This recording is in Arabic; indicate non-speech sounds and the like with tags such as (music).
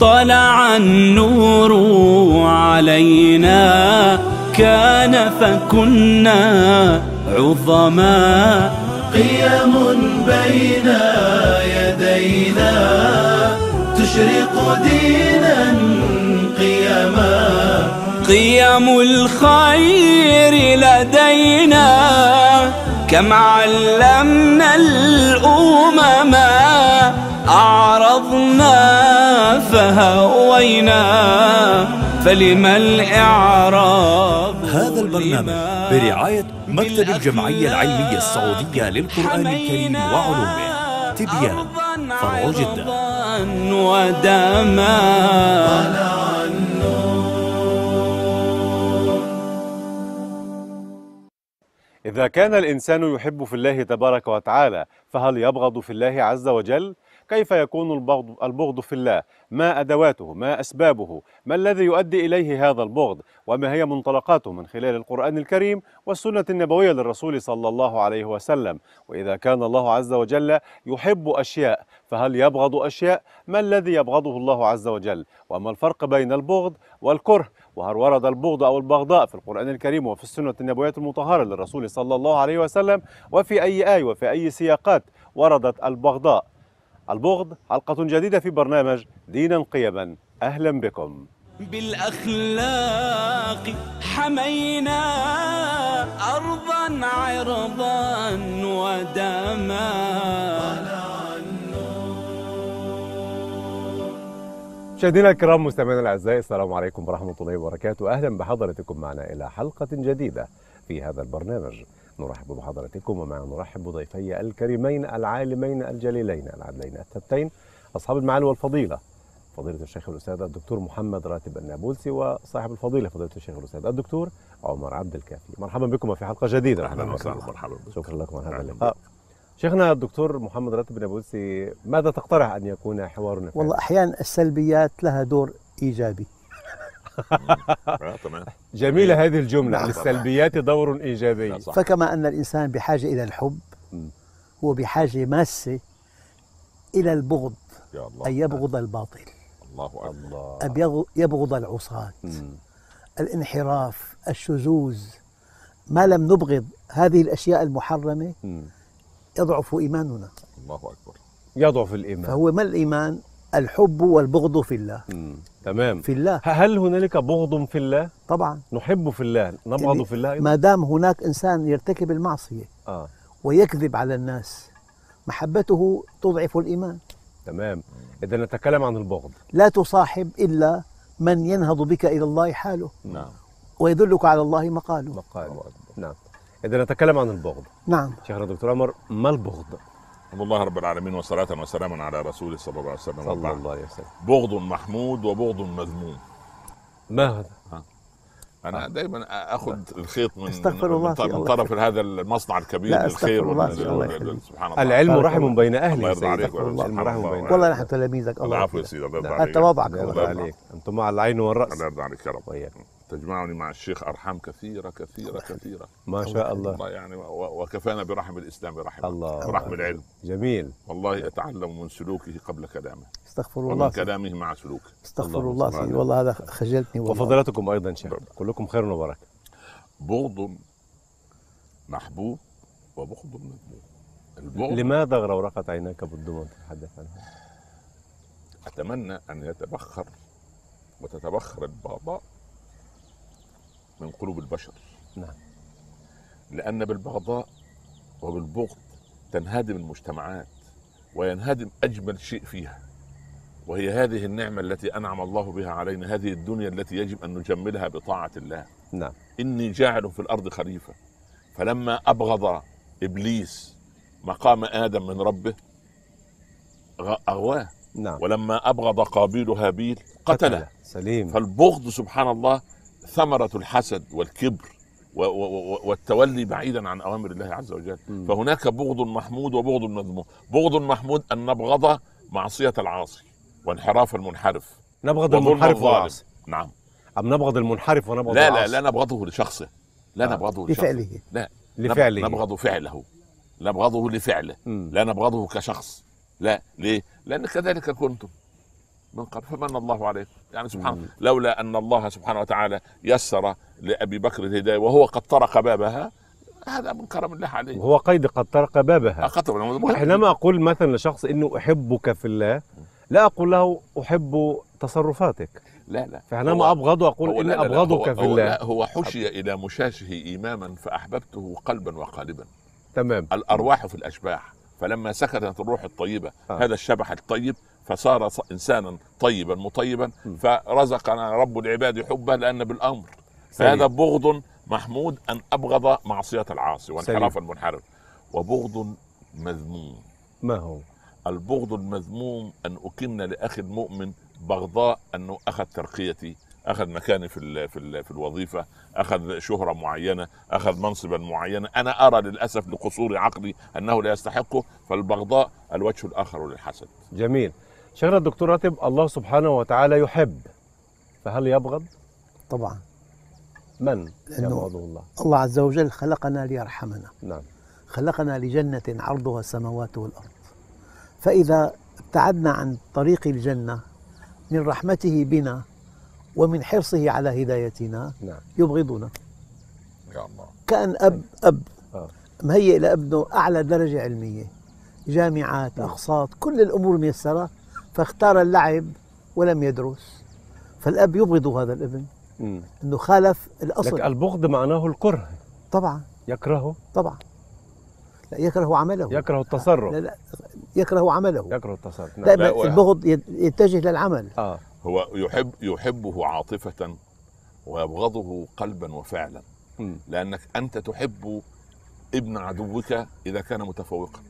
طلع النور علينا. كان فكنا عظما. قيم بين يدينا. تشرق دينا قيما قيم الخير لدينا. كم علمنا الأمم. أعرضنا فهوينا فلما الإعراض هذا البرنامج برعاية مكتب الجمعية العلمية السعودية للقرآن الكريم وعلومه. تبيان فرع جدة. ودما. إذا كان الإنسان يحب في الله تبارك وتعالى فهل يبغض في الله عز وجل؟ كيف يكون البغض, البغض في الله؟ ما أدواته؟ ما أسبابه؟ ما الذي يؤدي إليه هذا البغض؟ وما هي منطلقاته من خلال القرآن الكريم والسنة النبوية للرسول صلى الله عليه وسلم؟ وإذا كان الله عز وجل يحب أشياء فهل يبغض أشياء؟ ما الذي يبغضه الله عز وجل؟ وما الفرق بين البغض والكره؟ وهل ورد البغض أو البغضاء في القرآن الكريم وفي السنة النبوية المطهرة للرسول صلى الله عليه وسلم وفي أي آية وفي أي سياقات وردت البغضاء البغض حلقة جديدة في برنامج دينا قيما. أهلا بكم. بالأخلاق حمينا أرضا عرضا ودما. مشاهدينا الكرام مستمعينا الأعزاء السلام عليكم ورحمة الله وبركاته. أهلا بحضراتكم معنا إلى حلقة جديدة. في هذا البرنامج. نرحب بحضراتكم ومع نرحب بضيفي الكريمين العالمين الجليلين العدلين الثبتين أصحاب المعالي والفضيلة فضيلة الشيخ الأستاذ الدكتور محمد راتب النابلسي وصاحب الفضيلة فضيلة الشيخ الأستاذ الدكتور عمر عبد الكافي. مرحبا بكم في حلقة جديدة. أهلا وسهلا. مرحبا بك شكرا لكم على هذا أهلاً اللقاء. شيخنا الدكتور محمد راتب النابلسي ماذا تقترح أن يكون حوارنا في والله أحيانا السلبيات لها دور إيجابي. تمام (laughs) جميلة هذه الجملة. نعم. للسلبيات دور إيجابي. فكما أن الإنسان بحاجة إلى الحب. هو بحاجة ماسة إلى البغض يا الله. أن يبغض الباطل. الله أن يغ- يبغض العصاة. الانحراف الشذوذ. ما لم نبغض هذه الأشياء المحرمة مم. يضعف إيماننا. الله أكبر. يضعف الإيمان. فهو ما الإيمان؟ الحب والبغض في الله. مم. تمام. في الله. هل هنالك بغض في الله؟ طبعا. نحب في الله نبغض في الله؟ ما دام هناك إنسان يرتكب المعصية آه. ويكذب على الناس محبته تضعف الإيمان. تمام. إذا نتكلم عن البغض. لا تصاحب إلا من ينهض بك إلى الله حاله. نعم. ويدلك على الله مقاله. مقال نعم. إذا نتكلم عن البغض. نعم. شيخنا دكتور عمر ما البغض؟ الحمد لله رب العالمين وصلاة وسلاما على رسوله صلى الله عليه وسلم صلى. الله عليه وسلم بغض محمود وبغض مذموم ما هذا؟ أنا دايما أخذ الخيط من أستغفر الله من, من الله طرف هذا المصنع الكبير لا، للخير استغفر الله الله. سبحان الله العلم رحم الله. بين الله أهله يرضى عليك. الله. العلم رحم الله. بين والله نحن تلاميذك الله العفو يا. سيدي الله يرضى. عليك التواضع الله الله يرضى عليك أنتم مع العين والرأس الله يرضى عليك يا رب وإياك تجمعني مع الشيخ أرحام كثيرة كثيرة كثيرة. ما شاء الله والله يعني و- وكفانا برحم الإسلام برحمه الله ورحم العلم. جميل. والله أتعلم من سلوكه قبل كلامه. استغفر ومن الله. كلامه مع سلوكه. استغفر الله. الله. سيدي. والله هذا خجلتني والله. وفضيلتكم أيضا شيخ. كلكم خير وبركة. بغض محبوب وبغض مذموم. البغض لماذا غرورقت عيناك بالدموع تتحدث عنها؟ أتمنى أن يتبخر وتتبخر البغضاء من قلوب البشر. نعم. لأن بالبغضاء وبالبغض تنهدم المجتمعات وينهدم أجمل شيء فيها وهي هذه النعمة التي أنعم الله بها علينا هذه الدنيا التي يجب أن نجملها بطاعة الله. نعم. إني جاعل في الأرض خليفة. فلما أبغض إبليس مقام آدم من ربه أغواه. نعم. ولما أبغض قابيل هابيل قتله. سليم. فالبغض سبحان الله ثمرة الحسد والكبر والتولي بعيدا عن أوامر الله عز وجل. فهناك بغض محمود وبغض مذموم بغض محمود أن نبغض معصية العاصي وانحراف المنحرف. نبغض المنحرف. والعاصي. نعم. أم نبغض المنحرف ونبغض لا لا العاصي؟ لا نبغضه لشخصه. لا آه. نبغضه لشخصه. بفعله لا. لفعله. نب- نبغض فعله. نبغضه لفعله. مم. لا نبغضه كشخص. لا ليه؟ لأن كذلك كنتم. من قبل فمن الله عليه. يعني سبحان لولا أن الله سبحانه وتعالى يسر لأبي بكر الهداية وهو قد طرق بابها هذا من كرم الله عليه. هو قيد قد طرق بابها. حينما أقول مثلا لشخص إنه أحبك في الله لا أقول له أحب تصرفاتك. لا لا. فحينما ابغضه أقول اني أبغضك في الله. لا، هو حشي إلى مشاشه ايماما فأحببته قلبا وقالبا. تمام. الأرواح في الأشباح فلما سكنت الروح الطيبة آه. هذا الشبح الطيب فصار إنسانا طيبا مطيبا. فرزقنا رب العباد حبه لأن بالأمر. فهذا بغض محمود أن أبغض معصية العاصي وانحراف المنحرف وبغض مذموم. ما هو؟ البغض المذموم أن أكن لأخي المؤمن بغضاء أنه أخذ ترقيتي أخذ مكاني في ال في ال في الوظيفة أخذ شهرة معينة أخذ منصبا معينا أنا أرى للأسف لقصور عقلي أنه لا يستحقه فالبغضاء الوجه الآخر للحسد. جميل. شيخنا الدكتور راتب الله سبحانه وتعالى يحب. فهل يبغض؟ طبعا. من يبغضه الله؟ الله عز وجل خلقنا ليرحمنا. نعم. خلقنا لجنة عرضها السماوات والأرض. فإذا ابتعدنا عن طريق الجنة من رحمته بنا ومن حرصه على هدايتنا نعم. يبغضنا. يا الله. كأن أب أب. آه. مهيئ لأبنه أعلى درجة علمية. جامعات أقساط كل الأمور ميسرة. فاختار اللعب ولم يدرس. فالأب يبغض هذا الابن. مم. أنه خالف لك الأصل البغض معناه الكره. طبعا. يكرهه طبعا. لا يكره عمله. يكره التصرف. لا لا يكره عمله. يكره التصرف. نعم. لا، و- البغض يت- يتجه للعمل. آه. هو يحب يحبه عاطفة ويبغضه قلبا وفعلا. مم. لأنك أنت تحب ابن عدوك إذا كان متفوقا.